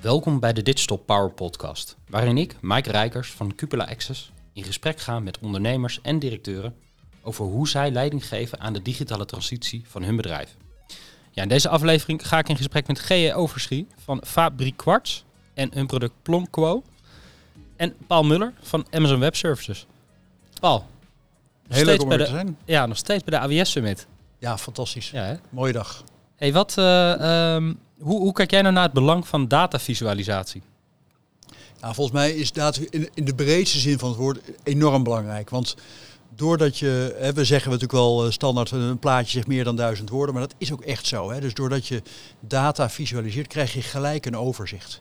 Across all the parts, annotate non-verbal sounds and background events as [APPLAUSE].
Welkom bij de Digital Power Podcast, waarin ik, Mike Rijkers van Cupola Access, in gesprek ga met ondernemers en directeuren over hoe zij leiding geven aan de digitale transitie van hun bedrijf. Ja, in deze aflevering ga ik in gesprek met G.E. Overschie van Fabriek Quartz en hun product Plonquo en Paul Muller van Amazon Web Services. Paul, Heel leuk om bij de- te zijn. ja, nog steeds bij de AWS Summit. Ja, fantastisch. Ja? Mooie dag. Hey, wat, eh, ehm, hoe, hoe kijk jij nou naar het belang van datavisualisatie? Nou, volgens mij is data in, de breedste zin van het woord enorm belangrijk. Want doordat je, hè, we zeggen natuurlijk wel eh, standaard, een plaatje zegt meer dan duizend woorden, maar dat is ook echt zo. Hè. Dus doordat je data visualiseert, krijg je gelijk een overzicht.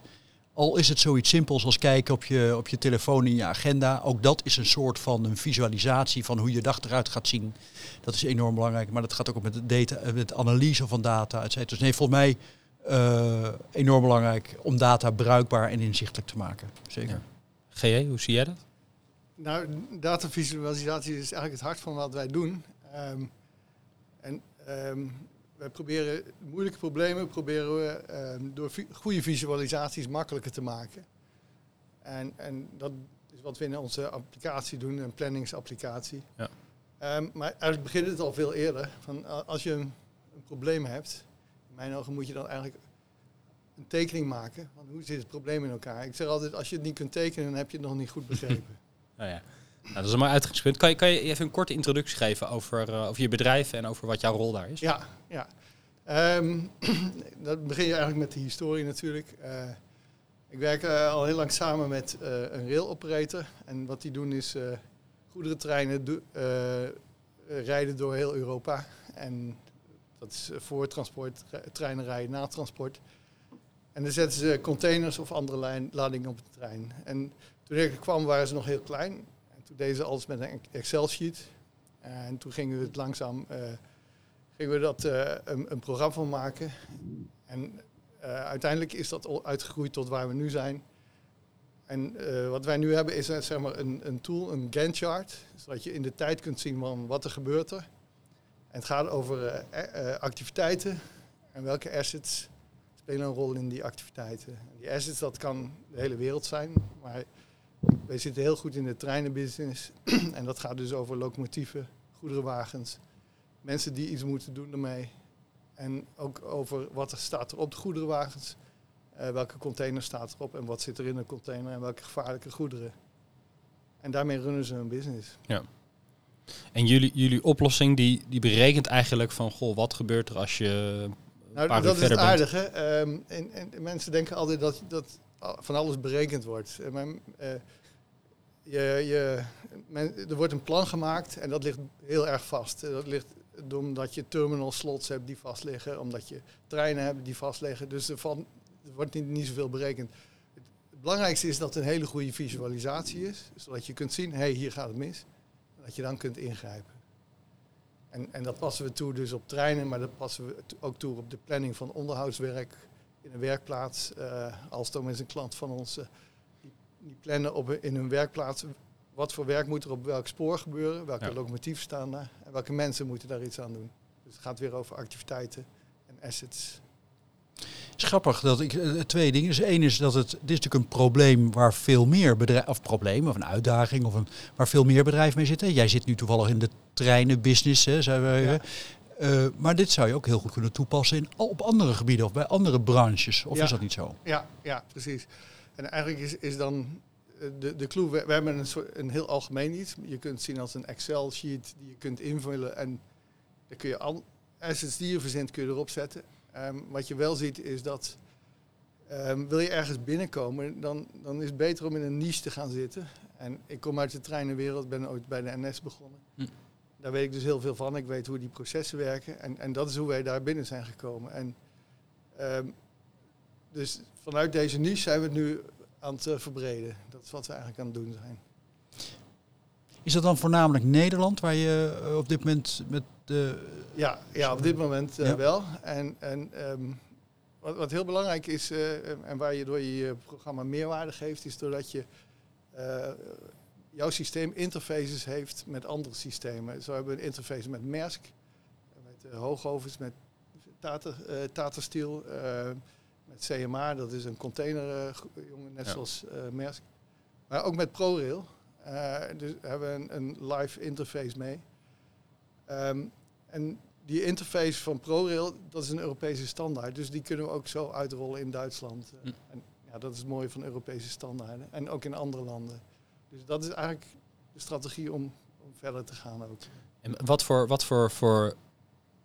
Al is het zoiets simpels als kijken op je, op je telefoon in je agenda, ook dat is een soort van een visualisatie van hoe je dag eruit gaat zien. Dat is enorm belangrijk, maar dat gaat ook met de data, eh, met analyse van data, et cetera. Dus nee, volgens mij eh, enorm belangrijk om data bruikbaar en inzichtelijk te maken. Zeker. GE, hoe zie jij dat? Nou, datavisualisatie is eigenlijk het hart van wat wij doen. Ehm, en ehm, wij proberen moeilijke problemen proberen we, ehm, door vi- goede visualisaties makkelijker te maken. En, en dat is wat we in onze applicatie doen, een planningsapplicatie. Ja. Ehm, maar eigenlijk begint het al veel eerder. Van, als je een, een probleem hebt, in mijn ogen moet je dan eigenlijk een tekening maken. Want hoe zit het probleem in elkaar? Ik zeg altijd, als je het niet kunt tekenen, dan heb je het nog niet goed begrepen. [LAUGHS] Nou ja, nou, dat is een mooi uitgangspunt. Kan je, kan je even een korte introductie geven over, eh, over je bedrijf en over wat jouw rol daar is? Ja, ja. Ehm, [CLEARS THROAT] dan begin je eigenlijk met de historie natuurlijk. Eh, ik werk eh, al heel lang samen met een rail operator. En wat die doen is goederentreinen do- rijden door heel Europa. En dat is voor transport, re- treinen rijden na transport. En dan zetten ze containers of andere ladingen op de trein. En toen ik kwam waren ze nog heel klein. En toen deden ze alles met een Excel-sheet. En toen gingen we het langzaam... eh, gingen we dat eh, een, een programma van maken. En eh, uiteindelijk is dat uitgegroeid tot waar we nu zijn. En wat wij nu hebben is zeg maar een, een tool, een Gantt chart, zodat je in de tijd kunt zien van wat er gebeurt er. En het gaat over activiteiten en welke assets spelen een rol in die activiteiten. En die assets, dat kan de hele wereld zijn, maar wij zitten heel goed in de treinenbusiness. [CLEARS THROAT] en dat gaat dus over locomotieven, goederenwagens, mensen die iets moeten doen ermee. En ook over wat er staat er op de goederenwagens. Eh, welke container staat erop en wat zit er in de container en welke gevaarlijke goederen. En daarmee runnen ze hun business. En jullie, jullie oplossing die, die berekent eigenlijk van, goh, wat gebeurt er als je een Nou, dat is het aardige. Ehm, en, en mensen denken altijd dat, dat van alles berekend wordt. Eh, eh, je, je, men- er wordt een plan gemaakt en dat ligt heel erg vast. Eh, Dat ligt omdat je terminal slots hebt die vastliggen, omdat je treinen hebt die vastliggen. Dus er, van, wordt niet, niet zoveel berekend. Het belangrijkste is dat het een hele goede visualisatie is, zodat je kunt zien, hé, hey, hier gaat het mis. Dat je dan kunt ingrijpen. En, en dat passen we toe dus op treinen, maar dat passen we ook toe op de planning van onderhoudswerk in een werkplaats. Eh Alstom is een klant van ons. eh, die, die plannen op, in hun werkplaats wat voor werk moet er op welk spoor gebeuren, welke Ja. locomotieven staan daar en welke mensen moeten daar iets aan doen. Dus het gaat weer over activiteiten en assets. Het is grappig dat ik eh, twee dingen. Dus één is dat het, dit is natuurlijk een probleem waar veel meer bedrijven, of probleem, of een uitdaging, of een, waar veel meer bedrijven mee zitten. Jij zit nu toevallig in de treinenbusiness, hè, zou we Ja. Eh, maar dit zou je ook heel goed kunnen toepassen in, op andere gebieden of bij andere branches. Of Ja. is dat niet zo? Ja, ja, precies. En eigenlijk is, is dan eh, de, de clue, we, we hebben een, soort, een heel algemeen iets. Je kunt het zien als een Excel-sheet die je kunt invullen en dan kun je al assets die je verzint, kun je erop zetten. Ehm, wat je wel ziet is dat ehm, wil je ergens binnenkomen, dan, dan is het beter om in een niche te gaan zitten. En ik kom uit de treinenwereld, ben ooit bij de NS begonnen. Hm. Daar weet ik dus heel veel van. Ik weet hoe die processen werken. En, en dat is hoe wij daar binnen zijn gekomen. En, ehm, dus vanuit deze niche zijn we het nu aan het eh, verbreden. Dat is wat we eigenlijk aan het doen zijn. Is dat dan voornamelijk Nederland waar je eh, op dit moment met de... Ja, ja op dit moment eh, Ja. wel. En, en ehm, wat, wat heel belangrijk is, en waar je door je programma meerwaarde geeft, is doordat je jouw systeem interfaces heeft met andere systemen. Zo hebben we een interface met Maersk, met uh, hoogovens, met Tata, uh, Tata Steel, met CMA, dat is een containerjongen, net Ja. zoals eh Maersk. Maar ook met ProRail. Eh, dus hebben we een, een live interface mee. Ehm, en die interface van ProRail, dat is een Europese standaard. Dus die kunnen we ook zo uitrollen in Duitsland. Eh, Hm. En ja, dat is het mooie van Europese standaarden. En ook in andere landen. Dus dat is eigenlijk de strategie om, om verder te gaan ook. En wat voor, wat voor, voor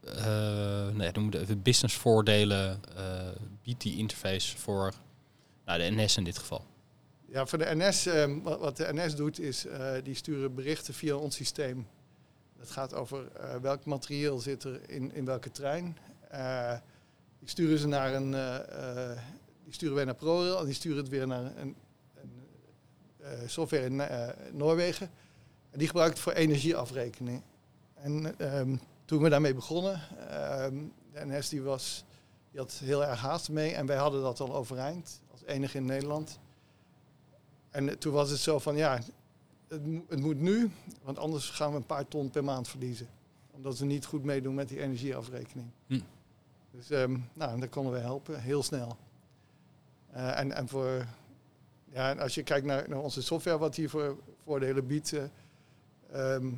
eh, nee, noem het even businessvoordelen eh biedt die interface voor nou, de NS in dit geval? Ja, voor de NS, ehm, wat, wat de NS doet, is eh, die sturen berichten via ons systeem. Dat gaat over welk materieel zit er in, in welke trein. Die sturen ze naar een, die sturen wij naar ProRail en die sturen het weer naar een, software in eh, Noorwegen. En die gebruikt het voor energieafrekening. En ehm, toen we daarmee begonnen, ehm, de NS die was, die had heel erg haast mee en wij hadden dat al overeind als enige in Nederland. En eh, toen was het zo van, ja, het, het moet nu, want anders gaan we een paar ton per maand verliezen. Omdat we niet goed meedoen met die energieafrekening. Hm. Dus ehm, nou, daar konden we helpen, heel snel. Eh, en, en voor, ja, en als je kijkt naar, naar onze software, wat die voor voordelen biedt. eh, ehm,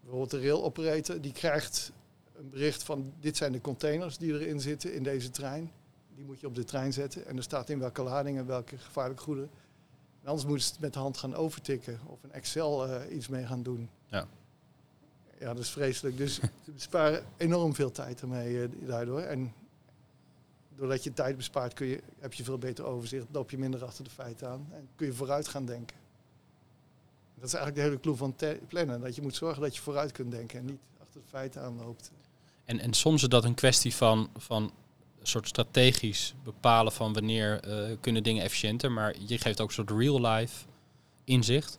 bijvoorbeeld de rail operator, die krijgt een bericht van dit zijn de containers die erin zitten in deze trein. Die moet je op de trein zetten en er staat in welke lading en welke gevaarlijke goederen. En anders moeten ze het met de hand gaan overtikken of een Excel eh, iets mee gaan doen. Ja. Ja, dat is vreselijk. Dus [LAUGHS] ze besparen enorm veel tijd ermee eh, daardoor. En doordat je tijd bespaart, kun je, heb je veel beter overzicht, loop je minder achter de feiten aan en kun je vooruit gaan denken. Dat is eigenlijk de hele clue van plannen. Dat je moet zorgen dat je vooruit kunt denken en niet achter de feiten aanloopt. En, en soms is dat een kwestie van, van een soort strategisch bepalen van wanneer eh, kunnen dingen efficiënter, maar je geeft ook een soort real-life inzicht.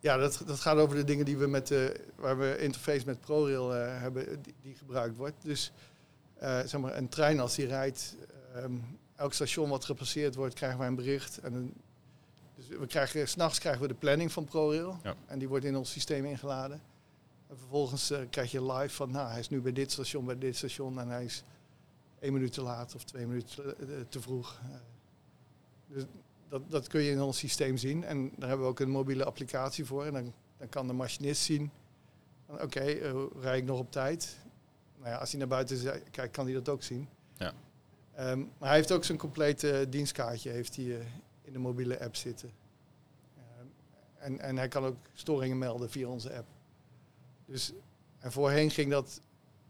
Ja, dat, dat gaat over de dingen die we met de, waar we interface met ProRail eh, hebben, die, die gebruikt wordt. Dus zeg maar, een trein als die rijdt, ehm, elk station wat gepasseerd wordt, krijgen wij een bericht. En een, dus we krijgen, s'nachts krijgen we de planning van ProRail. Ja. En die wordt in ons systeem ingeladen. En vervolgens eh, krijg je live van, nou, hij is nu bij dit station, bij dit station. En hij is één minuut te laat of twee minuten te, eh, te vroeg. Eh, dus dat, dat kun je in ons systeem zien. En daar hebben we ook een mobiele applicatie voor. En dan, dan kan de machinist zien, oké, eh, rijd ik nog op tijd? Nou ja, als hij naar buiten kijkt, kan hij dat ook zien. Ja. Ehm, maar hij heeft ook zijn complete dienstkaartje heeft hij, eh, in de mobiele app zitten. Ehm, en, en hij kan ook storingen melden via onze app. Dus, en voorheen ging dat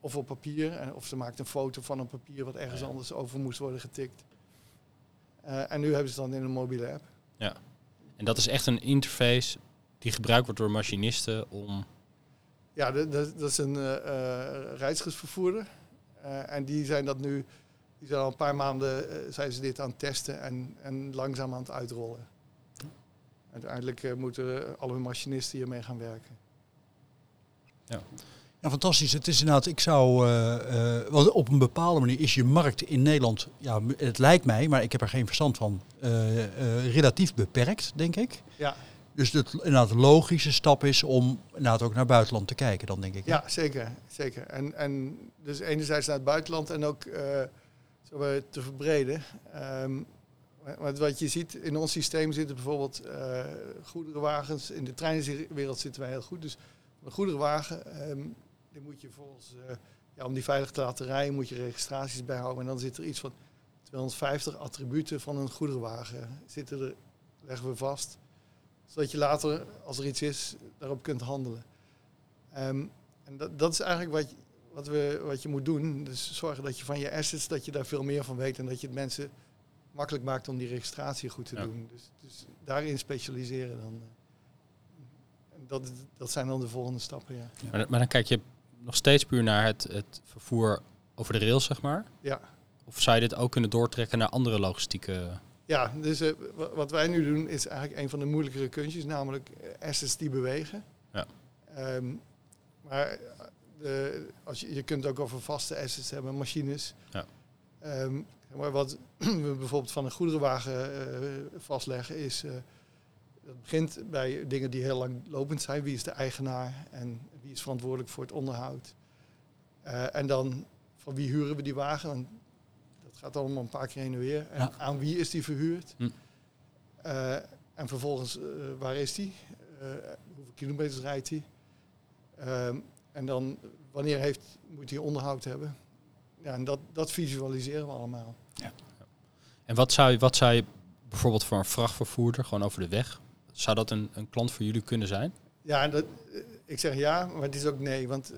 of op papier, en of ze maakte een foto van een papier wat ergens Ja. anders over moest worden getikt. Eh, en nu hebben ze het dan in een mobiele app. En dat is echt een interface die gebruikt wordt door machinisten om... Ja, dat, is een eh eh, reizigersvervoerder. Eh, en die zijn dat nu, die zijn al een paar maanden eh, zijn ze dit aan het testen en, en langzaam aan het uitrollen. Uiteindelijk moeten alle machinisten hiermee gaan werken. Ja, fantastisch. Het is inderdaad, ik zou, eh, eh, want op een bepaalde manier is je markt in Nederland, ja, het lijkt mij, maar ik heb er geen verstand van, eh, eh, relatief beperkt, denk ik. Ja. Dus het inderdaad logische stap is om inderdaad ook naar buitenland te kijken, dan denk ik. Ja, zeker. zeker. En, en dus enerzijds naar het buitenland en ook maar te verbreden. Want wat je ziet, in ons systeem zitten bijvoorbeeld eh, goederenwagens. In de treinwereld zitten wij heel goed. Dus een goederenwagen, ehm, die moet je volgens, eh, ja, om die veilig te laten rijden, moet je registraties bijhouden. En dan zit er iets van 250 attributen van een goederenwagen. Zitten er, leggen we vast. Zodat je later, als er iets is, daarop kunt handelen. Ehm, en dat, dat is eigenlijk wat, je- wat, we, wat je moet doen. Dus zorgen dat je van je assets, dat je daar veel meer van weet. En dat je het mensen makkelijk maakt om die registratie goed te Ja. doen. Dus, dus daarin specialiseren dan. eh. Dat, dat zijn dan de volgende stappen, ja. Maar, maar dan kijk je nog steeds puur naar het, het vervoer over de rails, zeg maar. Ja. Of zou je dit ook kunnen doortrekken naar andere logistieke... Ja, dus eh, wa- wat wij nu doen is eigenlijk een van de moeilijkere kunstjes, namelijk eh, assets die bewegen. Ja. Ehm, maar eh, de, als je, je kunt ook over vaste assets hebben, machines. Ja. Ehm, maar wat [CLEARS THROAT] we bijvoorbeeld van een goederenwagen eh, vastleggen is, eh, dat begint bij dingen die heel lang lopend zijn. Wie is de eigenaar en wie is verantwoordelijk voor het onderhoud? Eh, en dan van wie huren we die wagen? Dat gaat allemaal een paar keer heen en weer. En Ja. aan wie is die verhuurd? Hm. Eh, en vervolgens, eh, waar is die? Eh, hoeveel kilometers rijdt hij? Ehm, en dan, wanneer heeft, moet hij onderhoud hebben? Ja, en dat, dat visualiseren we allemaal. En wat zou, je, wat zou je bijvoorbeeld voor een vrachtvervoerder, gewoon over de weg, zou dat een, een klant voor jullie kunnen zijn? Ja, dat, ik zeg ja, maar het is ook nee. Want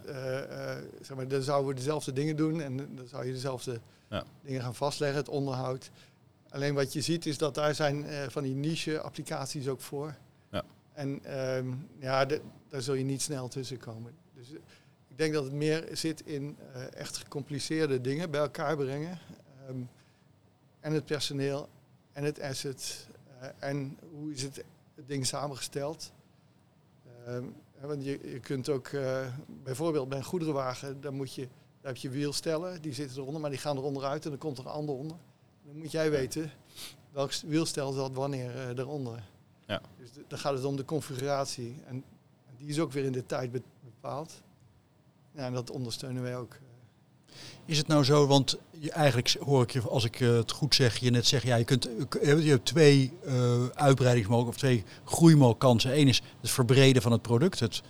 zeg maar, dan zouden we dezelfde dingen doen en dan zou je dezelfde Ja. dingen gaan vastleggen, het onderhoud. Alleen wat je ziet is dat daar zijn eh, van die niche applicaties ook voor. Ja. En ehm, ja, de- daar zul je niet snel tussen komen. Dus eh, ik denk dat het meer zit in eh, echt gecompliceerde dingen bij elkaar brengen. Ehm, en het personeel en het asset. en hoe is het, het ding samengesteld. Ehm, want je, je kunt ook bijvoorbeeld bij een goederenwagen, daar, moet je, daar heb je wielstellen, die zitten eronder, maar die gaan er onderuit en dan komt er een ander onder. Dan moet jij weten welk wielstel zat wanneer eh, eronder. Ja. Dus de- dan gaat het om de configuratie. En die is ook weer in de tijd be- bepaald. Ja, en dat ondersteunen wij ook. Is het nou zo, want je, eigenlijk hoor ik je, als ik eh, het goed zeg, je net zeggen, ja, je, kunt, je hebt twee eh uitbreidingsmogelijkheden of twee groeimogelijkheden. Eén is het verbreden van het product. Het,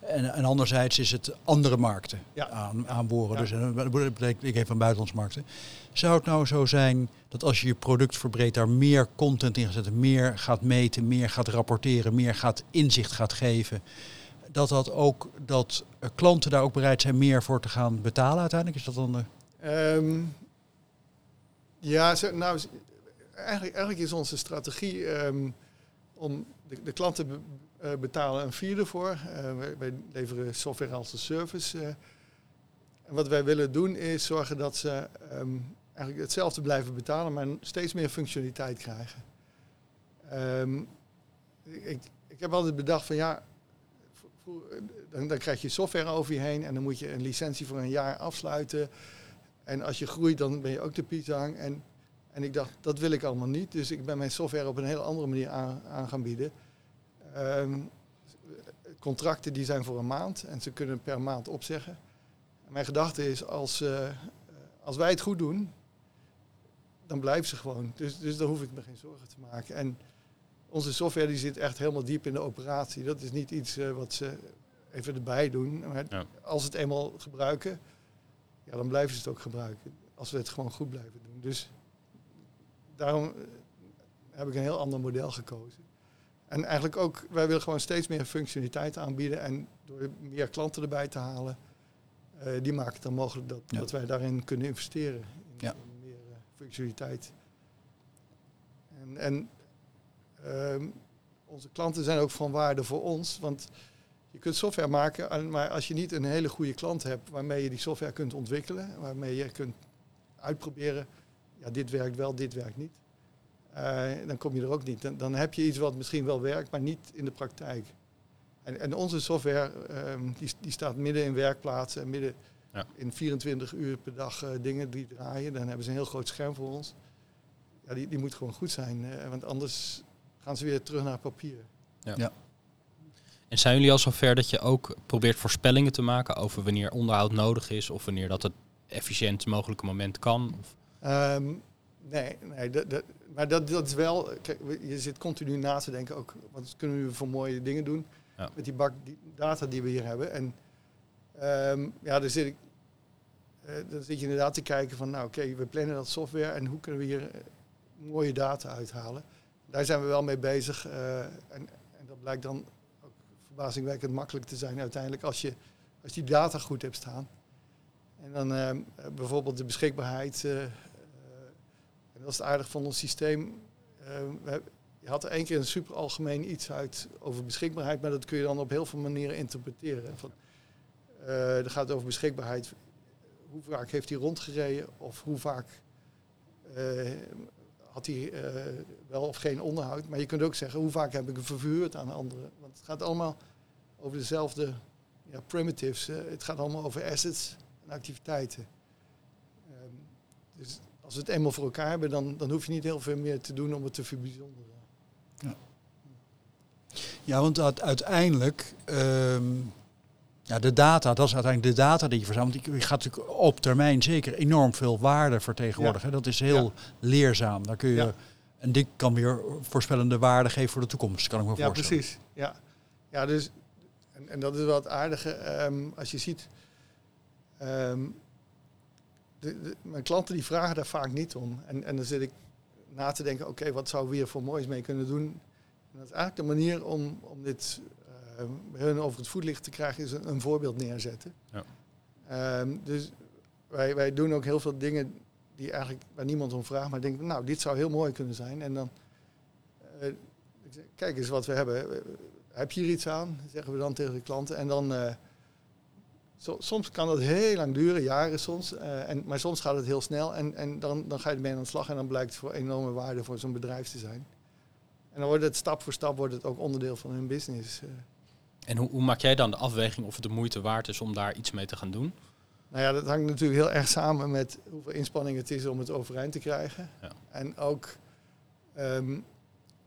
en, en anderzijds is het andere markten Ja. aan, aanboren. Ja. Dus eh, dat betekent, ik even van buitenlandse markten. Zou het nou zo zijn dat als je je product verbreedt, daar meer content in gaat zetten, meer gaat meten, meer gaat rapporteren, meer gaat inzicht gaat geven, dat dat ook dat eh, klanten daar ook bereid zijn meer voor te gaan betalen uiteindelijk? Is dat dan de... Ehm, ja, nou, eigenlijk, eigenlijk is onze strategie ehm, om de, de klanten eh, betalen een vierde voor. Eh, wij, leveren software als een service. eh. en wat wij willen doen is zorgen dat ze ehm, eigenlijk hetzelfde blijven betalen, maar steeds meer functionaliteit krijgen. Ehm, ik, ik heb altijd bedacht van ja, dan, dan krijg je software over je heen en dan moet je een licentie voor een jaar afsluiten. En als je groeit, dan ben je ook de piezang. En, en ik dacht, dat wil ik allemaal niet. Dus ik ben mijn software op een hele andere manier aan, aan gaan bieden. Ehm, contracten die zijn voor een maand en ze kunnen per maand opzeggen. En mijn gedachte is, als, eh, als wij het goed doen, dan blijven ze gewoon. Dus, dus dan hoef ik me geen zorgen te maken. En onze software die zit echt helemaal diep in de operatie. Dat is niet iets eh, wat ze even erbij doen. Maar Ja. als ze het eenmaal gebruiken, ja, dan blijven ze het ook gebruiken. Als we het gewoon goed blijven doen. Dus daarom eh, heb ik een heel ander model gekozen. En eigenlijk ook, wij willen gewoon steeds meer functionaliteit aanbieden. En door meer klanten erbij te halen, eh, die maken het dan mogelijk dat, Ja. dat wij daarin kunnen investeren. In, Ja. in meer eh, functionaliteit. En, en ehm, onze klanten zijn ook van waarde voor ons. Want je kunt software maken, en- maar als je niet een hele goede klant hebt waarmee je die software kunt ontwikkelen, waarmee je kunt uitproberen, ja, dit werkt wel, dit werkt niet. Eh, dan kom je er ook niet. Dan, dan heb je iets wat misschien wel werkt, maar niet in de praktijk. En, en onze software ehm, die, die staat midden in werkplaatsen en midden Ja. in 24 uur per dag eh, dingen die draaien. Dan hebben ze een heel groot scherm voor ons. Ja, die, die moet gewoon goed zijn, eh, want anders gaan ze weer terug naar papier. En zijn jullie al zover dat je ook probeert voorspellingen te maken over wanneer onderhoud nodig is of wanneer dat het efficiënt mogelijke moment kan? Of, Ehm, nee, nee dat, dat, maar dat, dat is wel. Kijk, je zit continu na te denken ook. Wat kunnen we voor mooie dingen doen Ja. met die bak die data die we hier hebben. En ehm, ja, dan zit ik. eh, dan zit je inderdaad te kijken van, nou oké, we plannen dat software en hoe kunnen we hier eh, mooie data uithalen. Daar zijn we wel mee bezig. eh, en, en dat blijkt dan ook verbazingwekkend makkelijk te zijn uiteindelijk als je als die data goed hebt staan. En dan ehm, eh, bijvoorbeeld de beschikbaarheid. Dat is het aardig van ons systeem. Eh, je had er één keer een super algemeen iets uit over beschikbaarheid, maar dat kun je dan op heel veel manieren interpreteren. Van, er gaat over beschikbaarheid. Hoe vaak heeft hij rondgereden of hoe vaak eh, had hij wel of geen onderhoud. Maar je kunt ook zeggen hoe vaak heb ik hem verhuurd aan anderen. Want het gaat allemaal over dezelfde ja, primitives. het gaat allemaal over assets en activiteiten. Ehm, dus als we het eenmaal voor elkaar hebben, dan, dan hoef je niet heel veel meer te doen om het te verbijzonderen. Ja, want dat uiteindelijk, ehm, Ja, de data, dat is uiteindelijk de data die je verzamelt. Die gaat natuurlijk op termijn zeker enorm veel waarde vertegenwoordigen. Dat is heel leerzaam. Daar kun je, Ja. En dit kan weer voorspellende waarde geven voor de toekomst, kan ik me Ja, voorstellen. precies. Ja, ja dus, en, en dat is wel het aardige. ehm, als je ziet, ehm, de, de- mijn klanten die vragen daar vaak niet om. En, en dan zit ik na te denken, oké, wat zouden we hier voor moois mee kunnen doen? En dat is eigenlijk de manier om, om dit eh, hun over het voetlicht te krijgen, is een, een voorbeeld neerzetten. Ja. Ehm, dus wij, wij doen ook heel veel dingen die eigenlijk waar niemand om vraagt, maar denken, nou, dit zou heel mooi kunnen zijn. En dan, eh, kijk eens wat we hebben. Heb je hier iets aan? Zeggen we dan tegen de klanten. En dan, eh, so- soms kan dat heel lang duren, jaren soms. eh, en, maar soms gaat het heel snel. En, en dan, dan ga je ermee aan de slag en dan blijkt het voor enorme waarde voor zo'n bedrijf te zijn. En dan wordt het stap voor stap wordt het ook onderdeel van hun business. eh. En hoe, hoe maak jij dan de afweging of het de moeite waard is om daar iets mee te gaan doen? Nou ja, dat hangt natuurlijk heel erg samen met hoeveel inspanning het is om het overeind te krijgen. Ja. En ook, ehm,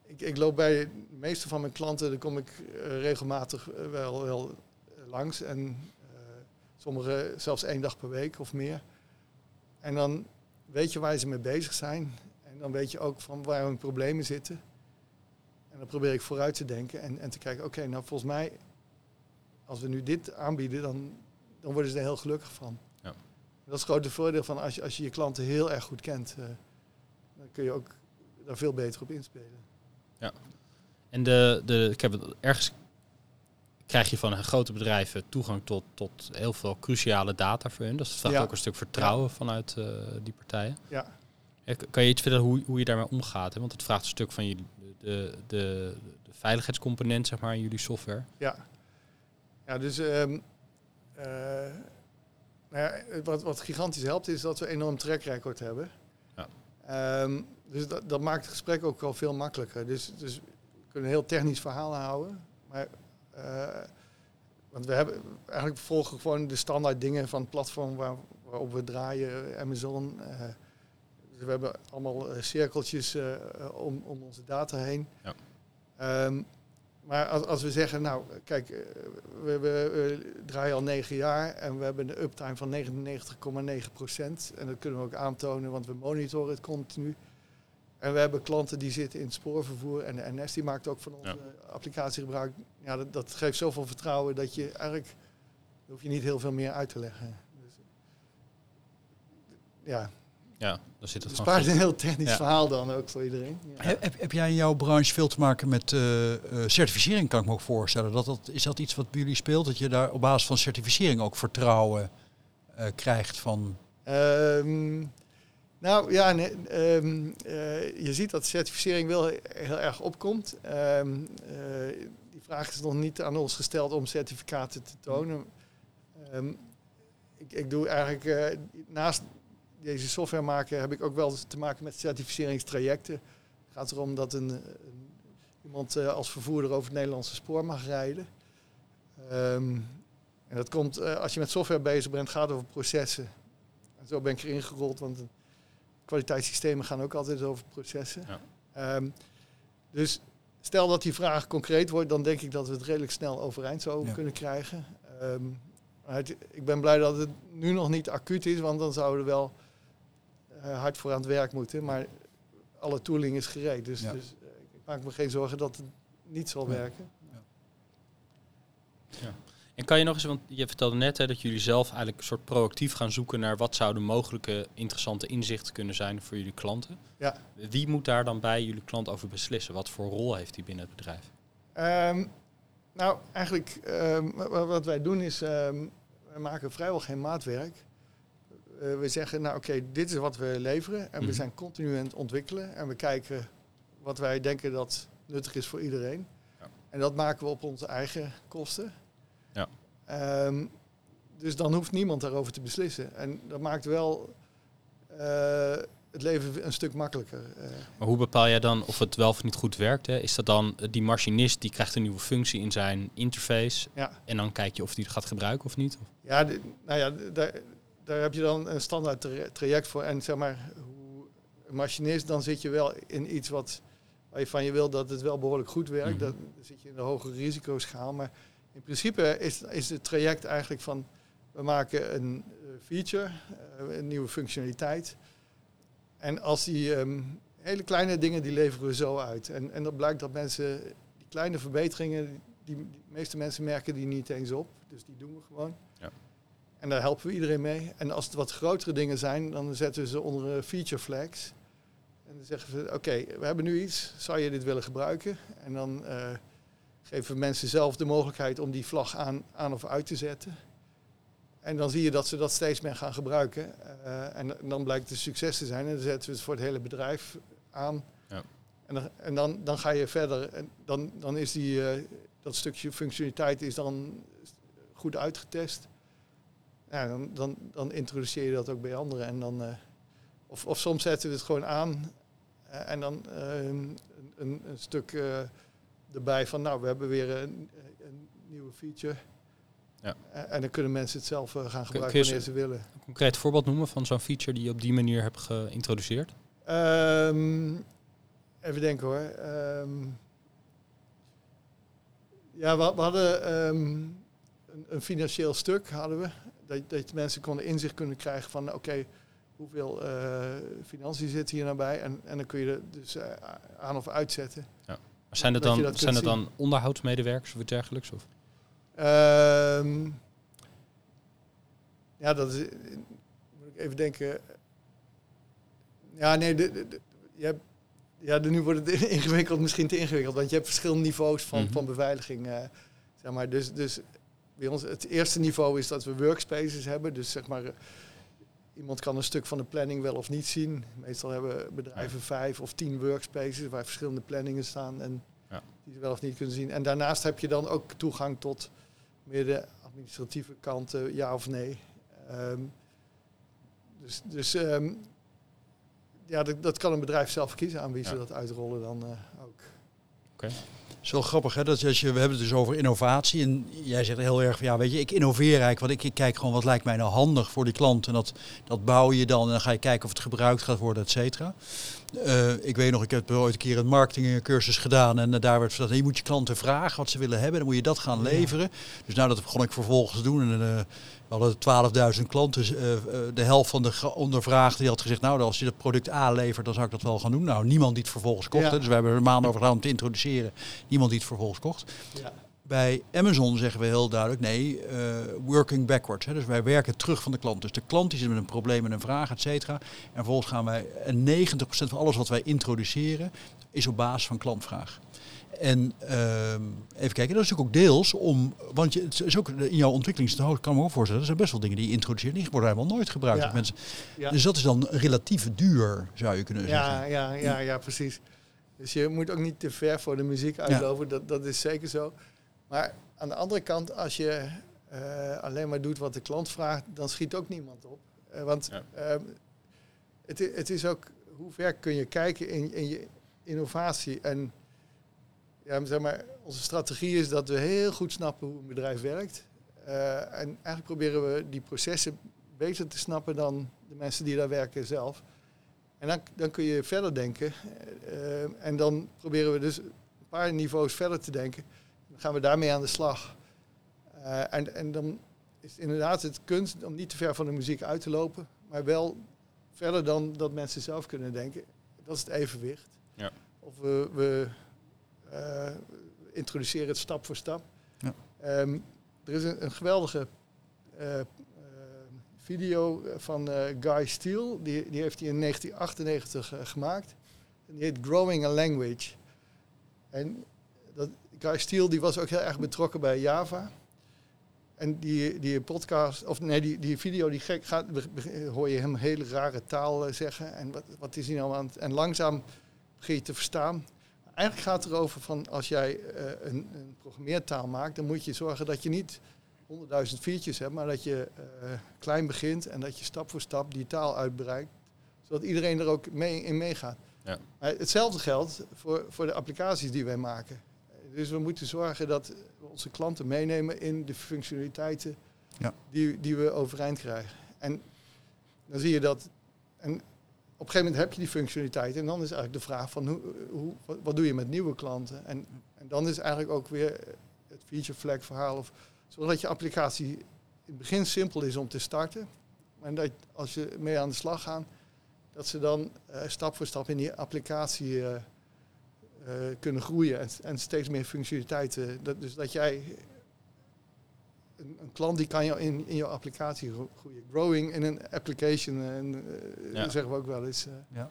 ik, ik loop bij de meeste van mijn klanten, daar kom ik eh, regelmatig wel, wel langs. En eh sommige zelfs één dag per week of meer. En dan weet je waar ze mee bezig zijn. En dan weet je ook van waar hun problemen zitten. En dan probeer ik vooruit te denken en, en te kijken, oké, nou volgens mij, als we nu dit aanbieden, dan, dan worden ze er heel gelukkig van. Ja. Dat is het grote voordeel van als je, als je je klanten heel erg goed kent. eh, dan kun je ook daar veel beter op inspelen. En de, de, ik heb het ergens krijg je van grote bedrijven toegang tot, tot heel veel cruciale data voor hun. Dus dat vraagt Ja. ook een stuk vertrouwen vanuit eh, die partijen. Ja. Kan je iets vertellen hoe, hoe je daarmee omgaat? Hè? Want het vraagt een stuk van jullie, de, de, de veiligheidscomponent zeg maar, in jullie software. Ja, ja dus ehm, eh, nou ja, wat, wat gigantisch helpt is dat we een enorm track record hebben. Ja. Ehm, dus dat, dat maakt het gesprek ook al veel makkelijker. Dus, dus we kunnen een heel technisch verhaal houden. Maar, want we hebben eigenlijk volgen gewoon de standaard dingen van het platform waar, waarop we draaien, Amazon. eh, dus we hebben allemaal eh, cirkeltjes eh, om, om onze data heen. Ja. Ehm, maar als, als we zeggen, nou kijk, eh, we, we, we draaien al negen jaar en we hebben een uptime van 99,9 procent. En dat kunnen we ook aantonen, want we monitoren het continu. En we hebben klanten die zitten in het spoorvervoer en de NS die maakt ook van onze applicatie gebruik. Ja, dat, dat geeft zoveel vertrouwen dat je eigenlijk, daar hoef je niet heel veel meer uit te leggen. Dus, ja, Ja, dan zit het het gewoon spaart een heel technisch Ja. verhaal dan ook voor iedereen. Ja. Heb, heb, heb jij in jouw branche veel te maken met eh, eh, certificering, kan ik me ook voorstellen? Dat, dat, is dat iets wat bij jullie speelt? Dat je daar op basis van certificering ook vertrouwen eh, krijgt van... Ehm, nou ja, ehm, eh, je ziet dat certificering wel heel erg opkomt. Eh, die vraag is nog niet aan ons gesteld om certificaten te tonen. Ehm, ik, ik doe eigenlijk eh, naast deze software maken heb ik ook wel te maken met certificeringstrajecten. Het gaat erom dat een, iemand als vervoerder over het Nederlandse spoor mag rijden. En dat komt, als je met software bezig bent, gaat over processen. En zo ben ik erin gerold, want kwaliteitssystemen gaan ook altijd over processen. Ja. Ehm, dus stel dat die vraag concreet wordt, dan denk ik dat we het redelijk snel overeind zouden Ja. kunnen krijgen. Ehm, het- ik ben blij dat het nu nog niet acuut is, want dan zouden we wel eh, hard voor aan het werk moeten. Maar alle tooling is gereed, dus, Ja. dus eh, ik maak me geen zorgen dat het niet zal Ja. En kan je nog eens, want je vertelde net hè, dat jullie zelf eigenlijk een soort proactief gaan zoeken naar wat zouden mogelijke interessante inzichten kunnen zijn voor jullie klanten. Ja. Wie moet daar dan bij jullie klant over beslissen? Wat voor rol heeft hij binnen het bedrijf? Ehm, nou, eigenlijk ehm, wa- wa- wat wij doen is, ehm we maken vrijwel geen maatwerk. Eh, we zeggen, nou oké, dit is wat we leveren en Mhm. we zijn continu aan het ontwikkelen en we kijken wat wij denken dat nuttig is voor iedereen. Ja. En dat maken we op onze eigen kosten. Ehm, dus dan hoeft niemand daarover te beslissen. En dat maakt wel eh, het leven een stuk makkelijker. Eh, Maar hoe bepaal jij dan of het wel of niet goed werkt? Hè? Is dat dan eh, die machinist die krijgt een nieuwe functie in zijn interface ja. en dan kijk je of die het gaat gebruiken of niet? Of- Ja, nou ja, daar, daar heb je dan een standaard tra- traject voor. En zeg maar, hoe een machinist, dan zit je wel in iets wat, waar je van je wil dat het wel behoorlijk goed werkt. Mhm. Dan zit je in de hogere risicoschaal. Maar in principe is, is het traject eigenlijk van we maken een eh, feature, eh, een nieuwe functionaliteit. En als die ehm, hele kleine dingen die leveren we zo uit. En, en dan blijkt dat mensen die kleine verbeteringen, die, meeste mensen merken die niet eens op. Dus die doen we gewoon. Ja. En daar helpen we iedereen mee. En als het wat grotere dingen zijn, dan zetten we ze onder eh, feature flags. En dan zeggen we, oké, we hebben nu iets, zou je dit willen gebruiken? En dan geven mensen zelf de mogelijkheid om die vlag aan, aan of uit te zetten. En dan zie je dat ze dat steeds meer gaan gebruiken. Eh, en dan blijkt het een succes te zijn. En dan zetten we het voor het hele bedrijf aan. Ja. En, dan, en dan, dan ga je verder. En dan, dan is die, eh, dat stukje functionaliteit is dan goed uitgetest. Ja, dan, dan, dan introduceer je dat ook bij anderen. En dan, eh, of, of soms zetten we het gewoon aan. en dan eh, een, een, een stuk erbij van, nou, we hebben weer een, een nieuwe feature. Ja. Eh, En dan kunnen mensen het zelf eh, gaan gebruiken wanneer ze- willen. Een concreet voorbeeld noemen van zo'n feature die je op die manier hebt geïntroduceerd? Ehm, even denken hoor. Ehm, ja, we, we hadden ehm, een, een financieel stuk hadden we. Dat, dat mensen konden inzicht kunnen krijgen van oké, hoeveel eh, financiën zitten hier nou bij. En, en dan kun je er dus eh, aan of uitzetten. Maar zijn het Dat dan, dat zijn het dan onderhoudsmedewerkers of iets dergelijks? Of? Ehm, ja, dat is. Moet ik even denken. Ja, nee, de, de- de- je hebt, ja, de- nu wordt het [LAUGHS] ingewikkeld, misschien te ingewikkeld, want je hebt verschillende niveaus van, Mhm. van beveiliging. eh, zeg maar. Dus, dus bij ons, het eerste niveau is dat we workspaces hebben. Dus zeg maar, iemand kan een stuk van de planning wel of niet zien. Meestal hebben bedrijven vijf of tien workspaces waar verschillende planningen staan en Ja. die ze wel of niet kunnen zien. En daarnaast heb je dan ook toegang tot meer de administratieve kanten, ja of nee. Ehm, dus dus ehm, ja, dat, dat kan een bedrijf zelf kiezen aan wie ze Ja. dat uitrollen dan eh, ook. Is wel grappig, hè? Dat als je, we hebben het dus over innovatie. En jij zegt heel erg van ja, weet je, ik innoveer eigenlijk. Want ik, ik kijk gewoon wat lijkt mij nou handig voor die klant. En dat, dat bouw je dan. En dan ga je kijken of het gebruikt gaat worden, et cetera. Eh, ik weet nog, ik heb ooit een keer een marketingcursus gedaan. En eh, daar werd verteld, je moet je klanten vragen wat ze willen hebben. Dan moet je dat gaan Ja. leveren. Dus nou, dat begon ik vervolgens te doen. En eh, we hadden 12.000 klanten. de helft van de ondervraagden die had gezegd, nou, als je dat product A levert, dan zou ik dat wel gaan doen. Nou, niemand die het vervolgens kocht. Ja. Dus we hebben er een maand over gedaan om te introduceren. Niemand die het vervolgens kocht. Ja. Bij Amazon zeggen we heel duidelijk, nee, eh, working backwards. Hè. Dus wij werken terug van de klant. Dus de klant die zit met een probleem, met een vraag, et cetera. En vervolgens gaan wij, en 90% van alles wat wij introduceren, is op basis van klantvraag. En ehm, even kijken, dat is natuurlijk ook deels om, want je, het is ook in jouw ontwikkelingstehoog, kan ik me ook voorstellen, er zijn best wel dingen die je introduceert, die worden helemaal nooit gebruikt. Ja. door Mensen. Ja. Dus dat is dan relatief duur, zou je kunnen Ja, zeggen. ja, ja, ja, precies. Dus je moet ook niet te ver voor de muziek uitlopen, dat, dat is zeker zo. Maar aan de andere kant, als je eh, alleen maar doet wat de klant vraagt, dan schiet ook niemand op. Eh, want Ja. ehm, het, het is ook, hoe ver kun je kijken in, in je innovatie? En ja, zeg maar, onze strategie is dat we heel goed snappen hoe een bedrijf werkt. Eh, en eigenlijk proberen we die processen beter te snappen dan de mensen die daar werken zelf. En dan, dan kun je verder denken. Eh, eh, en dan proberen we dus een paar niveaus verder te denken. Dan gaan we daarmee aan de slag. Eh, en, en dan is het inderdaad het kunst om niet te ver van de muziek uit te lopen. Maar wel verder dan dat mensen zelf kunnen denken. Dat is het evenwicht. Ja. Of we, we eh, introduceren het stap voor stap. Ja. Ehm, er is een, een geweldige eh, video van eh, Guy Steele. Die, die heeft hij in 1998 eh, gemaakt. En die heet Growing a Language. En Guy Steele die was ook heel erg betrokken bij Java. En die, die podcast, of nee, die, die video die gek gaat, hoor je hem hele rare taal eh, zeggen. En wat, wat is hij nou aan het... En langzaam begin je te verstaan. Eigenlijk gaat het erover van als jij eh, een, een programmeertaal maakt, dan moet je zorgen dat je niet honderdduizend features hebt, maar dat je eh, klein begint en dat je stap voor stap die taal uitbreidt, zodat iedereen er ook mee in meegaat. Ja. Maar hetzelfde geldt voor, voor de applicaties die wij maken. Dus we moeten zorgen dat we onze klanten meenemen in de functionaliteiten Ja. die, die we overeind krijgen. En dan zie je dat. En op een gegeven moment heb je die functionaliteit. En dan is eigenlijk de vraag van hoe, hoe, wat, doe je met nieuwe klanten? En, en dan is eigenlijk ook weer het feature flag verhaal. Of, zodat je applicatie in het begin simpel is om te starten. En dat als je mee aan de slag gaat, dat ze dan uh, stap voor stap in die applicatie uh, kunnen groeien en, en, steeds meer functionaliteiten. Dat, dus dat jij een, een, klant die kan je in, in jouw applicatie groeien. Growing in een application, en, ja. zeggen we ook wel eens. ja.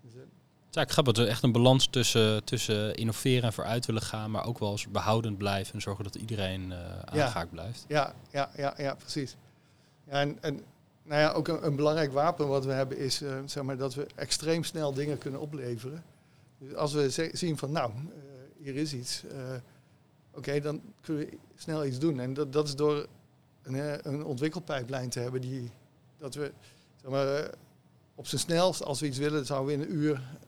Dus, ja, ik grappig. Er echt een balans tussen, tussen innoveren en vooruit willen gaan, maar ook wel eens behoudend blijven en zorgen dat iedereen aangehaakt blijft. Ja, ja, ja, ja, precies. Ja, en, en nou ja, ook een, een, belangrijk wapen wat we hebben is uh, zeg maar, dat we extreem snel dingen kunnen opleveren. Dus als we zien van nou, uh, hier is iets, uh, oké, dan kunnen we snel iets doen. En dat, dat is door een, een ontwikkelpijplijn te hebben die dat we zeg maar, op zijn snelst, als we iets willen, zouden we in een uur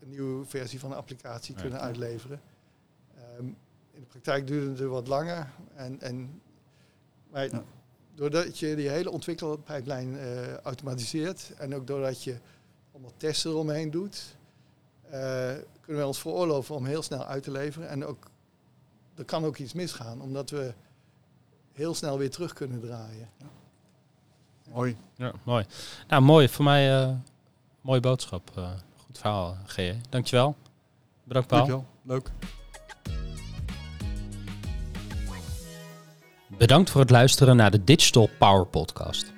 een nieuwe versie van een applicatie kunnen uitleveren. Um, in de praktijk duurde het wat langer. En, en, maar ja doordat je die hele ontwikkelpijplijn uh, automatiseert en ook doordat je allemaal testen eromheen doet, uh, kunnen we ons veroorloven om heel snel uit te leveren. En ook, er kan ook iets misgaan, omdat we heel snel weer terug kunnen draaien. Ja. Mooi. Ja, mooi. Nou, mooi. Voor mij uh, mooie boodschap. goed verhaal, G.E. Dankjewel. Bedankt, Paul. Dankjewel. Leuk. Bedankt voor het luisteren naar de Digital Power Podcast.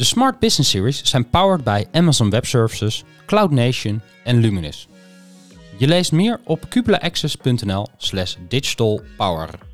De Smart Business Series zijn powered bij Amazon Web Services, Cloud Nation en Luminous. Je leest meer op cupulaaccess.nl slash digitalpower.